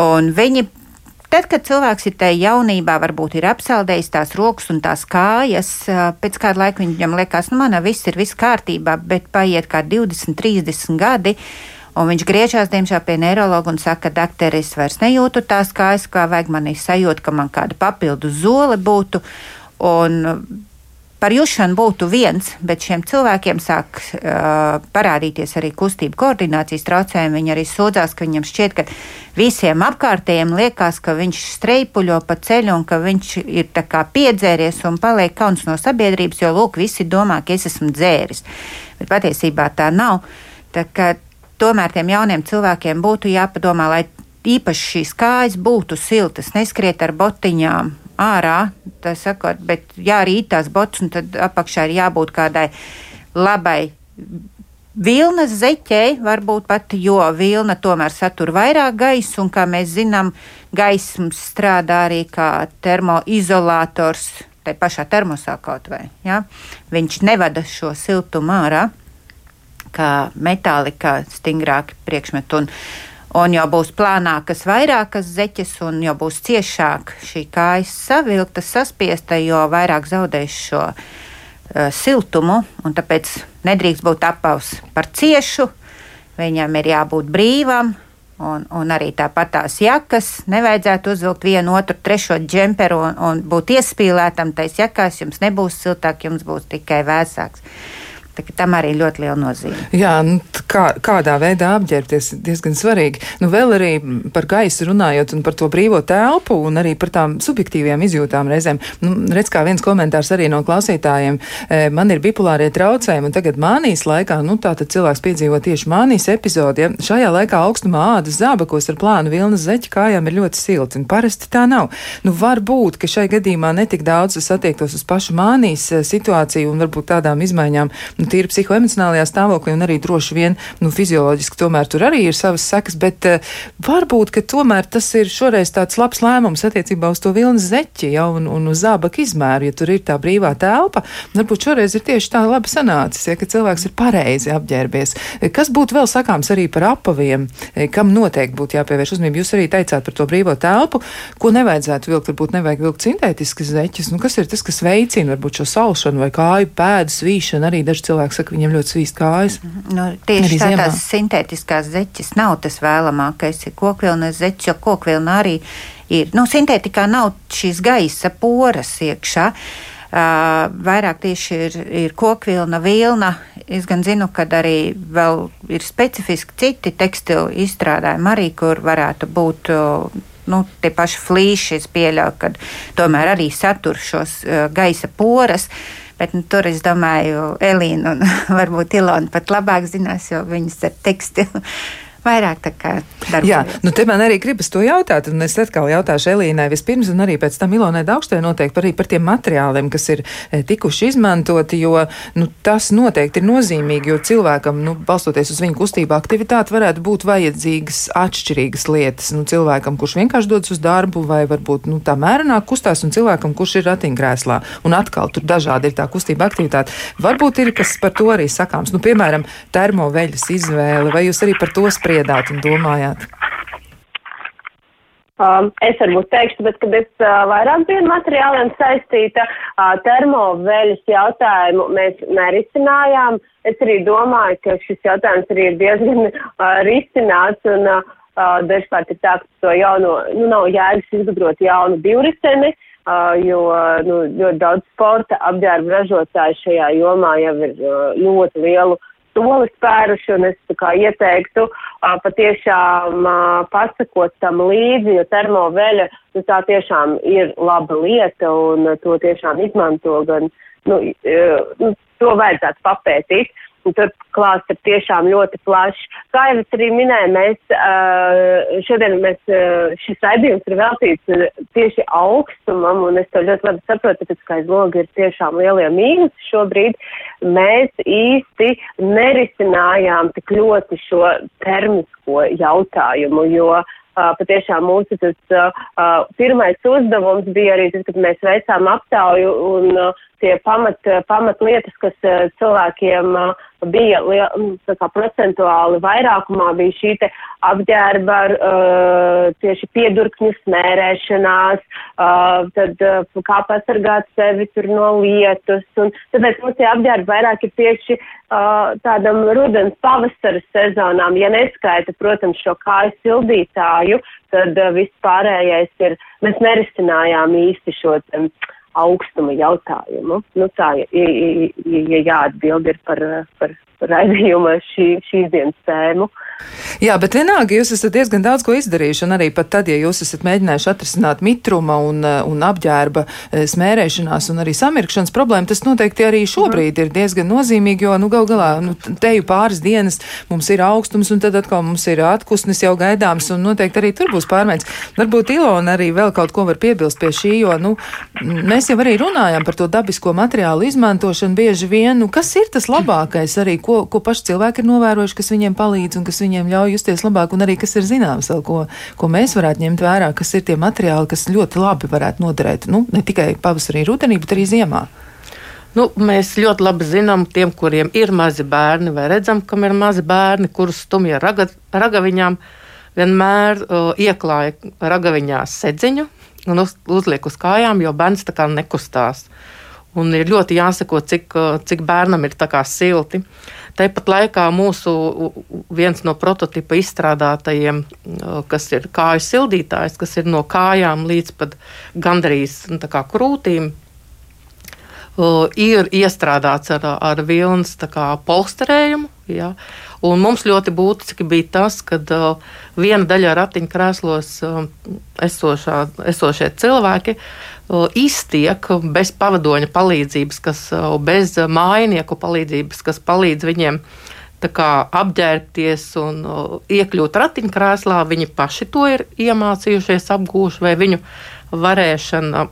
Un viņi Tad, kad cilvēks ir tajā jaunībā, varbūt ir apsaldējis tās rokas un tās kājas, pēc kāda laika viņam liekas, nu, manā viss ir viss kārtībā, bet paiet kā 20, 30 gadi, Un viņš griežās, diemžēl, pie neiroloģa un saka, doktor, es vairs nejūtu tās kājas, kā vajag. Man ir sajūta, ka man kāda papildus zole būtu. Un par jušanu būtu viens, bet šiem cilvēkiem sāk uh, parādīties arī kustību koordinācijas traucējumi. Viņi arī sūdzās, ka viņam šķiet, ka visiem apkārtējiem liekas, ka viņš streipuļo pa ceļu un ka viņš ir tā kā piedzēries un paliek kauns no sabiedrības, jo, lūk, visi domā, ka es esmu dzēris. Bet patiesībā tā nav. Tā kā tomēr tiem jauniem cilvēkiem būtu jāpadomā, lai īpaši šīs kājas būtu siltas, neskriet ar botiņām ārā, tā sakot, bet jārīt tās botas, un tad apakšā ir jābūt kādai labai vilnas zeķei, varbūt pat, jo vilna tomēr satur vairāk gaisu, un kā mēs zinām, gaismas strādā arī kā termoizolators, tai pašā termosā kaut vai, ja? viņš nevada šo siltumu ārā kā metālika stingrāki priekšmeti. Un, un jau būs plānākas vairākas zeķes, un jau būs ciešāk šī kājas savilkta, saspiesta, jo vairāk zaudēs šo uh, siltumu, tāpēc nedrīkst būt apaus par ciešu, viņam ir jābūt brīvam. Un, un arī tāpat tās jakas nevajadzētu uzvilkt vienu, otru, trešo džemperu un, un būt iespīlētam tais jakās. Jums nebūs siltāk, jums būs tikai vēsāks. Tam arī ļoti liela nozīme. Jā, nu, kā, kādā veidā apģērbties diezgan svarīgi. Nu, vēl arī par gaisu runājot un par to brīvo telpu un arī par tām subjektīvajām izjūtām reizēm. Nu, redz, kā viens komentārs arī no klausītājiem. E, man ir bipolārie traucējumi un tagad mānijas laikā, nu tā tad cilvēks piedzīvo tieši mānijas epizodi. Ja? Šajā laikā augstumā ādas zābakos ar plānu vilnas zeķi kājām ir ļoti silti un parasti tā nav. Nu, var būt, ka šai gadījumā netik daudz satiektos uz pašu mānijas e, situāciju un varbūt tādām izmaiņām nu, tīri psihoemocionālajā stāvoklī un arī droši vien nu, fizioloģiski tomēr tur arī ir savas sekas, bet uh, varbūt, ka tomēr tas ir šoreiz tāds labs lēmums attiecībā uz to vilnas zeķi jau un, un uz zābaku izmēru, ja tur ir tā brīvā telpa. Varbūt šoreiz ir tieši tā labi sanācis, ja, ka cilvēks ir pareizi apģērbies. Kas būtu vēl sakāms arī par apaviem, e, kam noteikti būtu jāpievērš uzmanība? Jūs arī teicāt par to brīvo telpu, ko nevajadzētu vilkt, varbūt nevajag vilkt sintētiskas zeķes. Nu, kas ir tas, kas veicina varbūt šo salšanu vai kāju pēdu svīšanu? Arī daži cilvēki saka, viņiem ļoti svīst kājas. Nu, tieši tā, tās sintētiskās zeķes nav tas vēlamākais. Ir kokvilnas zeķes, jo kokvilna arī ir. Nu, sintētikā nav šīs gaisa poras iekšā. Uh, vairāk tieši ir, ir kokvilna, vilna. Es gan zinu, ka arī vēl ir specifiski citi tekstilu izstrādājumi, arī kur varētu būt uh, nu, tie paši flīši. Es pieļauju, ka tomēr arī satur šos uh, gaisa poras. Bet nu, tur es domāju, Elīna un varbūt Ilona pat labāk zinās, jo viņas ar tekstilu vairāk tā kā darbojos. Jā, nu te man arī gribas to jautāt, un es atkal jautāšu Elīnai vispirms, un arī pēc tam Ilonai Daugštē noteikti arī par tiem materiāliem, kas ir e, tikuši izmantoti, jo nu, tas noteikti ir nozīmīgi, jo cilvēkam, nu, balstoties uz viņu kustību aktivitāti, varētu būt vajadzīgas atšķirīgas lietas. Nu, cilvēkam, kurš vienkārši dodas uz darbu, vai varbūt nu, tā mērenāk kustās, un cilvēkam, kurš ir ratiņkrēslā, un atkal tur dažādi ir tā kustība aktivitāte. Varbūt ir kas par to arī sakāms, nu, piemēram, termoveļas izvēle, vai jūs arī par to spriežat? Spriedāt un domājāt? Um, es varbūt teikšu, bet, kad es uh, vairāk biju materiāliem saistīta, uh, termoveļas jautājumu mēs nerisinājām. Es arī domāju, ka šis jautājums arī ir diezgan uh, risināts un uh, dažkārt ir tā, ka to jauno, nu, nav jēgas izgudrot jaunu divriteni, uh, jo nu, ļoti daudz sporta apģērba ražotāju šajā jomā jau ir uh, ļoti lielu soli spēruši, un es tā kā ieteiktu uh, patiešām pasakot tam līdzi, jo termoveļa, nu tā tiešām ir laba lieta, un to tiešām izmanto gan, nu, uh, nu to vajadzētu papētīt. Tur klāsts ir tiešām ļoti plašs. Kā jau es arī minēju, mēs uh, šodien mēs, uh, šis raidījums ir veltīts tieši augstumam, un es to ļoti labi saprotu, tāpēc, ka aiz loga ir tiešām lielie mīnusi šobrīd. Mēs īsti nerisinājām tik ļoti šo termisko jautājumu, jo uh, Uh, patiešām mūsu tas uh, uh, pirmais uzdevums bija arī tas, kad mēs veicām aptauju un uh, tie pamat, pamat lietas, kas uh, cilvēkiem uh, bija liel, kā, procentuāli vairākumā, bija šī apģērba uh, tieši piedurkņu smērēšanās, uh, tad uh, kā pasargāt sevi tur no lietus. Un tāpēc mums tie apģērbi vairāk ir tieši uh, tādam rudens pavasara sezonām. Ja neskaita, protams, šo kāju sildītāju, tad uh, viss pārējais ir, mēs nerisinājām īsti šo. Um, augstuma jautājumu. Nu, tā, ja, ja, ja jāatbild ir par, par, raidījuma šī, šīs dienas tēmu. Jā, bet vienalga jūs esat diezgan daudz ko izdarījuši, un arī pat tad, ja jūs esat mēģinājuši atrisināt mitruma un, eh, un apģērba eh, smērēšanās un arī samirkšanas problēmu, tas noteikti arī šobrīd ir diezgan nozīmīgi, jo, nu, gal galā, nu, teju pāris dienas mums ir augstums, un tad atkal mums ir atkusnis jau gaidāms, un noteikti arī tur būs pārmaiņas. Varbūt Ilona arī vēl kaut ko var piebilst pie šī, jo, nu, mēs jau arī runājam par to dabisko materiālu izmantošanu bieži vien, nu, kas ir tas labākais arī, ko, ko paši cilvēki ir novērojuši, kas viņiem palīdz un kas viņiem ļauj justies labāk, un arī kas ir zināms, vēl, ko, ko mēs varētu ņemt vērā, kas ir tie materiāli, kas ļoti labi varētu noderēt nu, ne tikai pavasarī, rudenī, bet arī ziemā. Nu, mēs ļoti labi zinām, tiem, kuriem ir mazi bērni, vai redzam, kam ir mazi bērni, kurus stumja raga, ragaviņām, vienmēr uh, ieklāja ragaviņā sedziņu un uz, uzliek uz kājām, jo bērns tā kā nekustās. Un ir ļoti jāsako, cik, cik bērnam ir silti. Tāpat laikā mūsu viens no prototipa izstrādātajiem, kas ir kāju sildītājs, kas ir no kājām līdz pat gandrīz nu, krūtīm, ir iestrādāts ar, ar vilnas polsterējumu. Ja? Un mums ļoti būtiski bija tas, ka uh, viena daļa ratiņkrēslos uh, esošā, esošie cilvēki uh, iztiek bez pavadoņa palīdzības, kas, bez mājinieku palīdzības, kas palīdz viņiem kā, apģērbties un iekļūt ratiņkrēslā. Viņi paši to ir iemācījušies, apgūši vai viņu varēšana,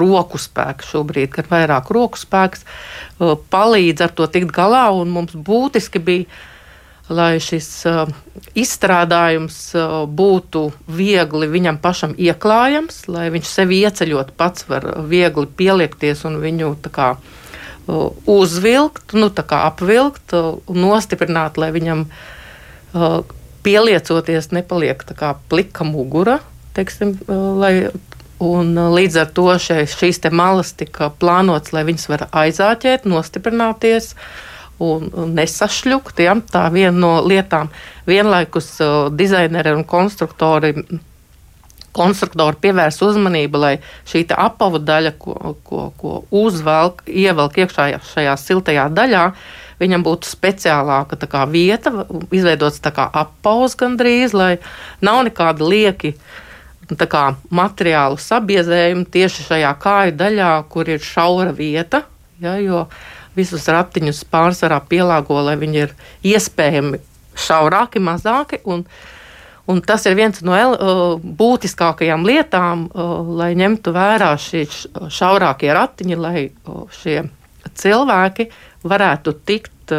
roku spēks šobrīd, kad vairāk roku spēks palīdz ar to tikt galā. Mums būtiski bija, lai šis uh, izstrādājums uh, būtu viegli viņam pašam ieklājams, lai viņš sevi ieceļot pats var viegli pieliekties un viņu kā uzvilkt, nu, apvilkt un nostiprināt, lai viņam pieliecoties nepaliek kā plika mugura, teiksim, lai Un uh, līdz ar to šie, šīs malas tika plānotas, lai viņas var aizāķēt, nostiprināties un, un nesašļukt. Ja? Tā viena no lietām. Vienlaikus uh, dizaineri un konstruktori, konstruktori pievērs uzmanību, lai šī apavu daļa, ko, ko, ko uzvelk, ievelk iekšā šajā siltajā daļā, viņam būtu speciālāka kā, vieta, izveidots kā apaus gandrīz, lai nav nekāda lieki. Uh, kā, materiālu sabiezējumu tieši šajā kāju daļā, kur ir šaura vieta. Ja, jo visus ratiņus pārsvarā pielāgo, lai viņi ir iespējami šaurāki, mazāki. Un, un tas ir viens no el, būtiskākajām lietām, lai ņemtu vērā šie šaurākie ratiņi, lai šie cilvēki varētu tikt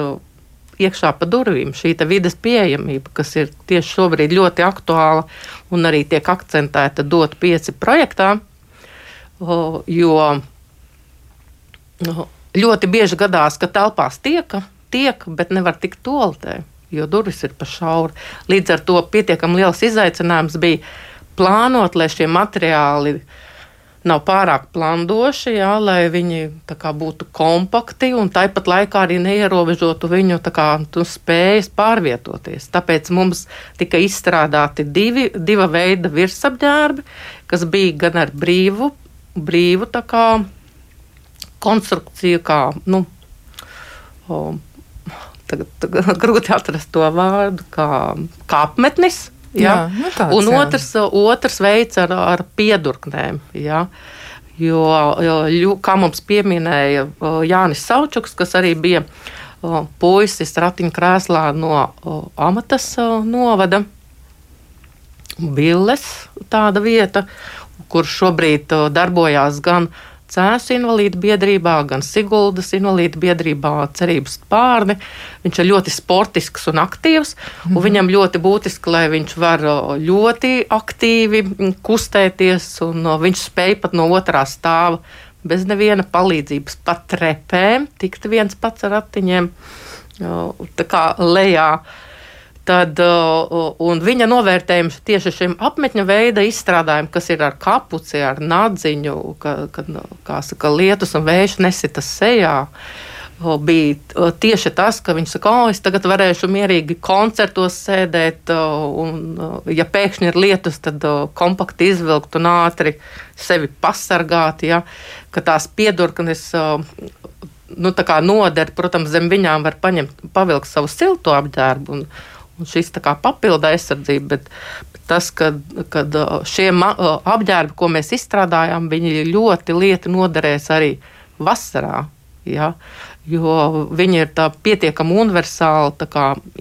iekšā pa durvīm šī vidas pieejamība, kas ir tieši šobrīd ļoti aktuāla un arī tiek akcentēta dot pieci projektā, jo ļoti bieži gadās, ka telpās tiek, tiek bet nevar tikt toaletē, jo durvis ir pa šauri. Līdz ar to pietiekami liels izaicinājums bija plānot, lai šie materiāli nav pārāk plandoši, jā, lai viņi kā, būtu kompakti un tāpat laikā arī neierobežotu viņu kā, spējas pārvietoties. Tāpēc mums tika izstrādāti divi, veida virsapģērbi, kas bija gan ar brīvu, brīvu kā, konstrukciju, kā, nu, o, tagad, tagad grūti atrast to vārdu, kā, kā apmetnis Ja? Jā, nu tāds, un otrs, jā. otrs veids ar, ar piedurknēm. Ja? Jo, jo, kā mums pieminēja Jānis Saučuks, kas arī bija puisis ratiņkrēslā no Amatas novada, Billes tāda vieta, kur šobrīd darbojās gan Cēsu invalīdu biedrībā, gan Siguldas invalīdu biedrībā cerības pārni. Viņš ir ļoti sportisks un aktīvs, mm -hmm. un mhm. viņam ļoti būtiski, lai viņš var ļoti aktīvi kustēties, un viņš spēj pat no otrā stāva bez neviena palīdzības pat trepēm tikt viens pats ar ratiņiem tā kā lejā. Tad, un viņa novērtējums tieši šim apmetņa veida izstrādājumam, kas ir ar kapuci, ar nadziņu, kad ka, saka, lietus un vējš nesita sejā, bija tieši tas, ka viņš saka, o, es tagad varēšu mierīgi koncertos sēdēt, un, ja pēkšņi ir lietus, tad kompakti izvilkt un ātri sevi pasargāt, ja, ka tās piedurknes nu, noder, protams, zem viņām var paņemt, pavilkt savu silto apģērbu. Un šis kā papildu aizsardzība, bet, bet tas, ka kad šie apģērbi, ko mēs izstrādājām, viņi ļoti lieti noderēs arī vasarā. Ja? Jo viņi ir pietiekami universāli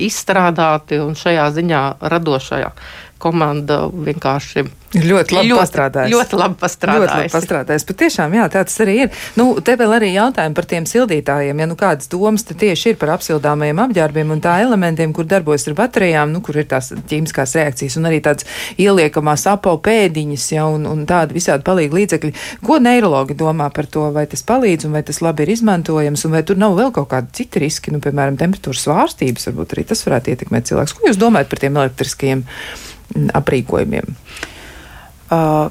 izstrādāti un šajā ziņā radošajā komanda vienkārši ir ļoti labi ļoti, pastrādājusi. Ļoti labi pastrādājusi. Ļoti labi pastrādājusi. Pat tiešām, jā, tā tas arī ir. Nu, te vēl arī jautājumi par tiem sildītājiem. Ja nu kādas domas te tieši ir par apsildāmajiem apģērbiem un tā elementiem, kur darbojas ar baterijām, nu, kur ir tās ķīmiskās reakcijas un arī tādas ieliekamās apo pēdiņas, ja, un, un tādi visādi palīgi līdzekļi. Ko neirologi domā par to, vai tas palīdz un vai tas labi ir izmantojams, un vai tur nav vēl kaut kādi citi riski, nu, piemēram, temperatūras svārstības, varbūt arī tas varētu ietekmēt cilvēkus. Ko jūs domājat par tiem elektriskajiem? Aprīkojumiem? Uh,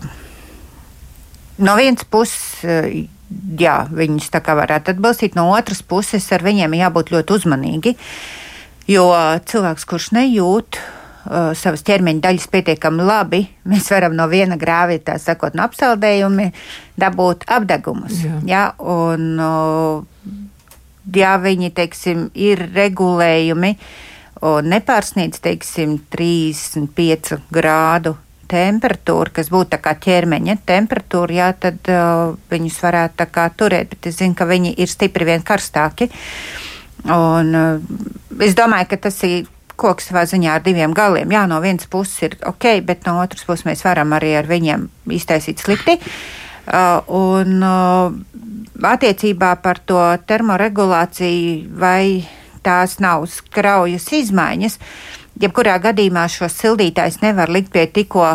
no vienas puses, uh, jā, viņus tā kā varētu atbalstīt, no otras puses ar viņiem jābūt ļoti uzmanīgi, jo cilvēks, kurš nejūt uh, savas ķermeņa daļas pietiekami labi, mēs varam no viena grāvī, tā sakot, no apsaldējumi dabūt apdegumus. Jā. Jā, un, uh, ja viņi, teiksim, ir regulējumi un nepārsniedz, teiksim, 35 grādu temperatūra, kas būtu tā kā ķermeņa temperatūra, jā, tad uh, viņus varētu tā kā turēt, bet es zinu, ka viņi ir stipri vien karstāki. Un uh, es domāju, ka tas ir koks savā ziņā ar diviem galiem. Jā, no vienas puses ir ok, bet no otras puses mēs varam arī ar viņiem iztaisīt slikti. Uh, un uh, attiecībā par to termoregulāciju, vai tās nav kraujas izmaiņas, jebkurā gadījumā šos sildītājus nevar likt pie tikko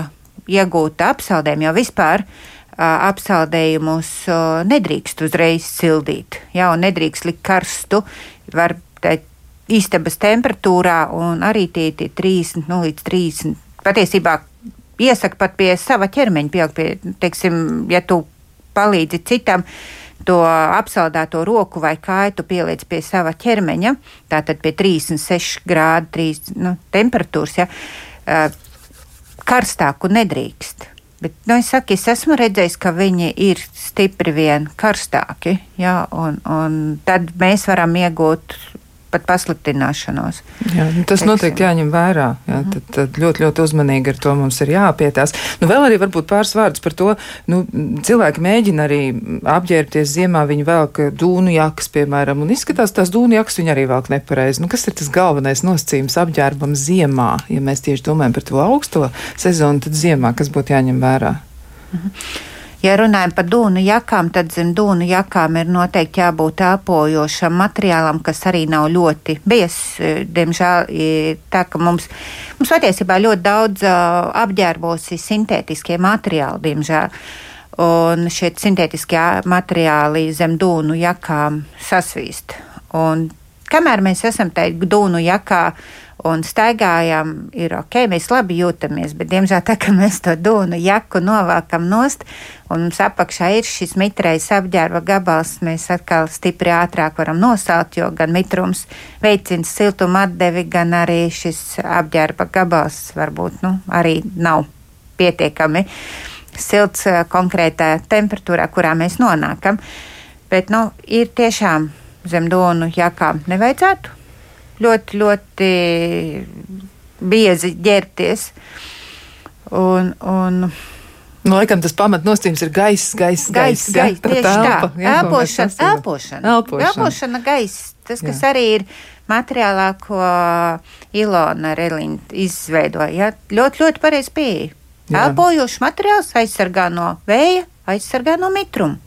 iegūta apsaldējuma, jo vispār uh, apsaldējumus uh, nedrīkst uzreiz sildīt. Jā, un nedrīkst likt karstu. Var teikt, istabas temperatūrā, un arī tie ir 30 nu, līdz 30. Patiesībā iesaka pat pie sava ķermeņa pieaugt, pie, teiksim, ja tu palīdzi citam. To apsaldēto roku vai kāju tu pieliec pie sava ķermeņa, tātad pie 36 grādu 3, nu, temperatūras, ja, karstāku nedrīkst. Bet, nu, es saku, es esmu redzējis, ka viņi ir stipri vien karstāki, jā, un, un tad mēs varam iegūt pat pasliktināšanos. Jā, nu, tas teiksim. noteikti jāņem vērā. Jā, mm. tad, tad ļoti, ļoti uzmanīgi ar to mums ir jāpietās. Nu, vēl arī varbūt pāris vārdus par to. Nu, cilvēki mēģina arī apģērbties ziemā, viņi velk dūnu jakas, piemēram, un izskatās tās dūnu jakas viņi arī velk nepareizi. Nu, kas ir tas galvenais nosacījums apģērbam ziemā? Ja mēs tieši domājam par to augsto sezonu, tad ziemā kas būtu jāņem vērā? Mm. Ja runājam par dūnu jakām, tad zem dūnu jakām ir noteikti jābūt elpojošam materiālam, kas arī nav ļoti biezs. Diemžēl tā, ka mums, mums patiesībā ļoti daudz apģērbos ir sintētiskie materiāli, diemžēl. Un šie sintētiskie materiāli zem dūnu jakām sasvīst. Un kamēr mēs esam tajā dūnu jakā, un staigājam, ir ok, mēs labi jūtamies, bet, diemžēl, tā kā mēs to dūnu jaku novākam nost, un mums apakšā ir šis mitrais apģērba gabals, mēs atkal stipri ātrāk varam nosalt, jo gan mitrums veicina siltuma atdevi, gan arī šis apģērba gabals varbūt, nu, arī nav pietiekami silts eh, konkrētā temperatūrā, kurā mēs nonākam. Bet, nu, ir tiešām zem dūnu jakām nevajadzētu ļoti, ļoti biezi ģērbties. Un, un, Nu, laikam tas pamatnosacījums ir gaiss, gaiss, gaiss. Ja? tieši telpa, tā. Jā, elpošana, elpošana. Elpošana, gaiss. Tas, kas jā. arī ir materiālā, ko Ilona Relina izveidoja. Ja? Ļoti, ļoti pareizi pieeja. Elpojošs materiāls aizsargā no vēja, aizsargā no mitruma.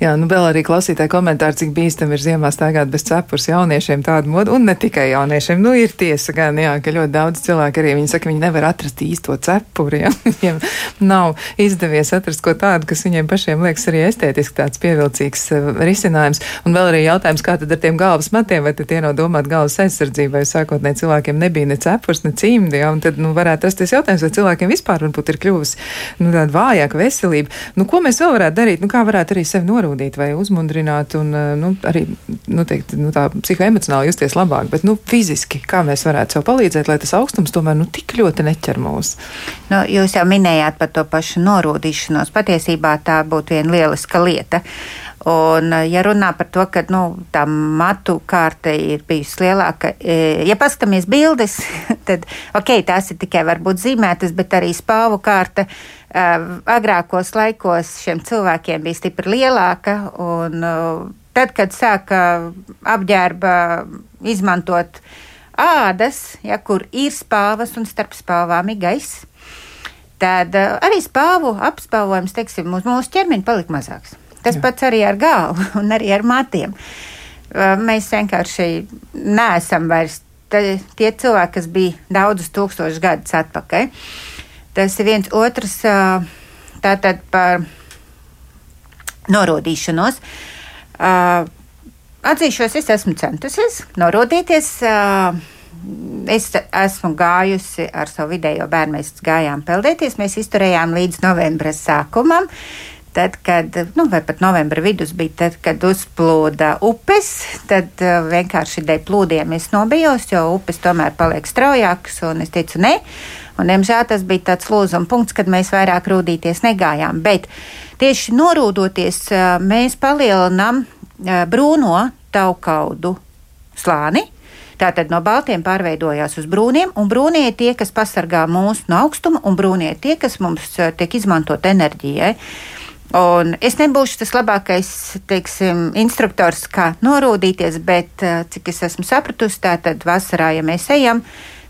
Jā, nu vēl arī klausītāji komentāri, cik bīstam ir ziemā staigāt bez cepures jauniešiem tādu modu, un ne tikai jauniešiem. Nu, ir tiesa gan, jā, ka ļoti daudz cilvēku arī viņi saka, viņi nevar atrast īsto cepuri, ja viņiem nav izdevies atrast ko tādu, kas viņiem pašiem liekas arī estētiski tāds pievilcīgs uh, risinājums. Un vēl arī jautājums, kā tad ar tiem galvas matiem, vai tie nav domāti galvas aizsardzībai, sākotnēji cilvēkiem nebija ne cepures, ne cimdi, ja, un tad, nu, varētu rasties jautājums, vai cilvēkiem vispār varbūt ir kļuvusi, nu, tāda vājāka veselība. Nu, ko mēs vēl varētu darīt? Nu, kā varētu arī sevi norādīt? Norūdīt vai uzmundrināt un eh, nu, arī nu, teikt, nu, tā psihoemocionāli justies labāk. Bet nu, fiziski, kā mēs varētu sev palīdzēt, lai tas augstums tomēr nu, tik ļoti neķer mūs? Nu, jūs jau minējāt par to pašu norūdīšanos. Patiesībā tā būtu viena lieliska lieta. Un, eh, ja runā par to, ka nu, tā matu kārta ir bijusi lielāka, eh, ja paskatāmies bildes, tad ok, tās ir tikai varbūt zīmētas, bet arī spāvu kārta agrākos laikos šiem cilvēkiem bija stipri lielāka. Un, tad, kad sāka apģērba izmantot ādas, ja, kur ir spāvas un starp spāvām ir gaiss, tad arī spāvu apspāvojums teiksim, uz mūsu ķermeņa palika mazāks. Tas Jā. pats arī ar galvu un arī ar matiem. Mēs vienkārši neesam vairs tie cilvēki, kas bija daudzus tūkstošus gadus atpakaļ. Tas ir viens otrs tātad par norodīšanos. Atzīšos, es esmu centusies norodīties. Es esmu gājusi ar savu vidējo bērnu, mēs gājām peldēties. Mēs izturējām līdz novembra sākumam. tad, kad, nu, vai pat novembra vidus bija, tad, kad uzplūda upes, tad vienkārši dēļ plūdiem es nobijos, jo upes tomēr paliek straujākas, un es teicu, ne. Un, diemžēl tas bija tāds lūzuma punkts, kad mēs vairāk rūdīties negājām. Bet tieši norūdoties, uh, mēs palielinām uh, brūno taukaudu slāni. Tātad no baltiem pārveidojās uz brūniem, un brūnie ir tie, kas pasargā mūs no augstuma, un brūnie ir tie, kas mums tiek izmantot enerģijai. Un es nebūšu tas labākais teiksim, instruktors, kā norūdīties, bet cik es esmu sapratusi, tātad vasarā, ja mēs ejam,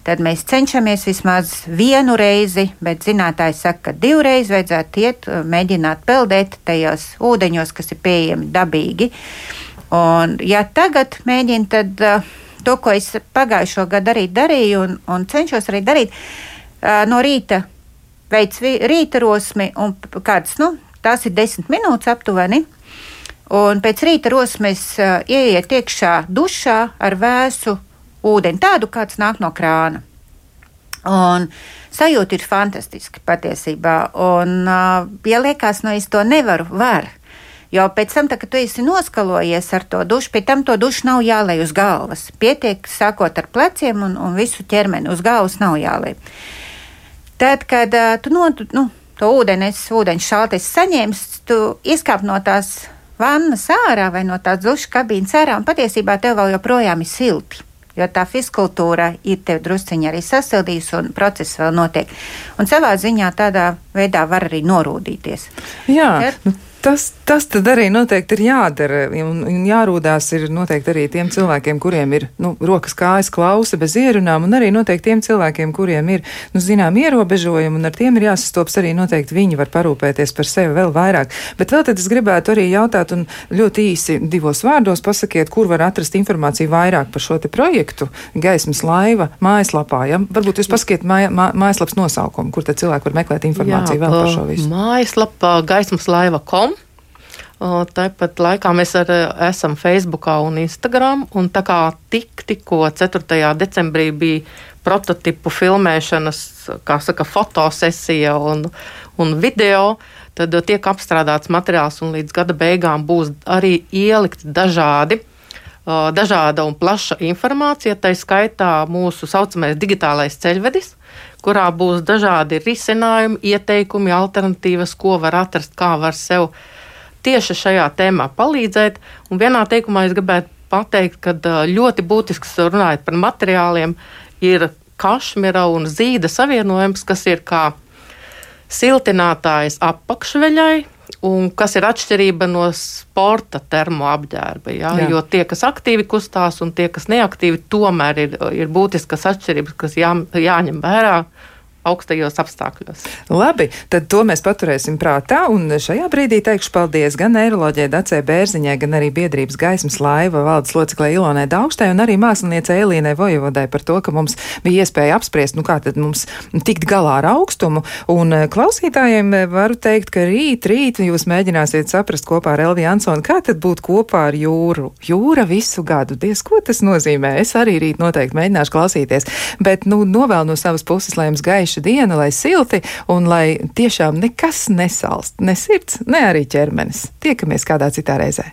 tad mēs cenšamies vismaz vienu reizi, bet zinātājs saka, ka divreiz vajadzētu iet, mēģināt peldēt tajos ūdeņos, kas ir pieejami dabīgi. Un, ja tagad mēģinu, tad uh, to, ko es pagājušo gadu arī darīju un, un cenšos arī darīt, uh, no rīta veids rīta rosmi un kāds, nu, tās ir desmit minūtes aptuveni. Un pēc rīta rosmes uh, ieiet iekšā dušā ar vēsu ūdeni, tādu kāds nāk no krāna. Un sajūta ir fantastiska patiesībā. Un, uh, ja liekas, no nu, es to nevaru, var. Jo pēc tam, tā, kad tu esi noskalojies ar to dušu, pie tam to dušu nav jālej uz galvas. Pietiek sākot ar pleciem un, un visu ķermeni uz galvas nav jālej. Tad, kad uh, tu no, nu, to ūdeni, ūdens šaltis saņēmis, tu izkāp no tās vannas ārā vai no tās dušu kabīnes ārā, un patiesībā tev vēl joprojām ir silti. Jo tā fiskultūra ir tev drusciņā arī sasildījusi, un process vēl notiek. Un savā ziņā tādā veidā var arī norūdīties. Jā, Ķer? Tas, tas tad arī noteikti ir jādara. Un, un jārūdās ir noteikti arī tiem cilvēkiem, kuriem ir nu, rokas kājas klausa bez ierunām, un arī noteikti tiem cilvēkiem, kuriem ir, nu, zinām, ierobežojumi, un ar tiem ir jāsastops arī noteikti viņi var parūpēties par sevi vēl vairāk. Bet vēl tad es gribētu arī jautāt, un ļoti īsi divos vārdos pasakiet, kur var atrast informāciju vairāk par šo te projektu gaismas laiva mājaslapā. Ja? Varbūt jūs pasakiet māja, mā, mājaslapas nosaukumu, kur tad cilvēki var meklēt informāciju Jā, vēl par šo visu. Mājaslapa gaismas laiva.com Tāpat laikā mēs ar, esam Facebook un Instagram. Un tā kā tik, tikko 4. decembrī bija prototipu filmēšanas, kā saka, fotosesija un, un video, tad tiek apstrādāts materiāls un līdz gada beigām būs arī ielikt dažādi. Dažāda un plaša informācija, tā skaitā mūsu saucamais digitālais ceļvedis, kurā būs dažādi risinājumi, ieteikumi, alternatīvas, ko var atrast, kā var sev uh, tieši šajā tēmā palīdzēt. Un vienā teikumā es gribētu pateikt, ka ļoti būtisks runājot par materiāliem ir kašmira un zīda savienojums, kas ir kā siltinātājs apakšveļai. Un kas ir atšķirība no sporta termoapģērba? Ja? Jā. Jo tie, kas aktīvi kustās, un tie, kas neaktīvi, tomēr ir, ir būtiskas atšķirības, kas jā, jāņem vērā augstajos apstākļos. Labi, tad to mēs paturēsim prātā. Un šajā brīdī teikšu paldies gan neiroloģijai Dacē Bērziņai, gan arī biedrības gaismas laiva valdes loceklē Ilonai Daugstai un arī māksliniecei Elīnai Vojevodai par to, ka mums bija iespēja apspriest, nu kā tad mums tikt galā ar augstumu. Un eh, klausītājiem eh, varu teikt, ka rīt, rīt jūs mēģināsiet saprast kopā ar Elvi Ansonu, kā tad būt kopā ar jūru. Jūra visu gadu. Diez, ko tas nozīmē? Es arī rīt noteikti mēģināšu klausīties. Bet, nu, novēl no savas puses, lai jums gaiši gaiša diena, lai silti un lai tiešām nekas nesalst, ne sirds, ne arī ķermenis. Tiekamies kādā citā reizē.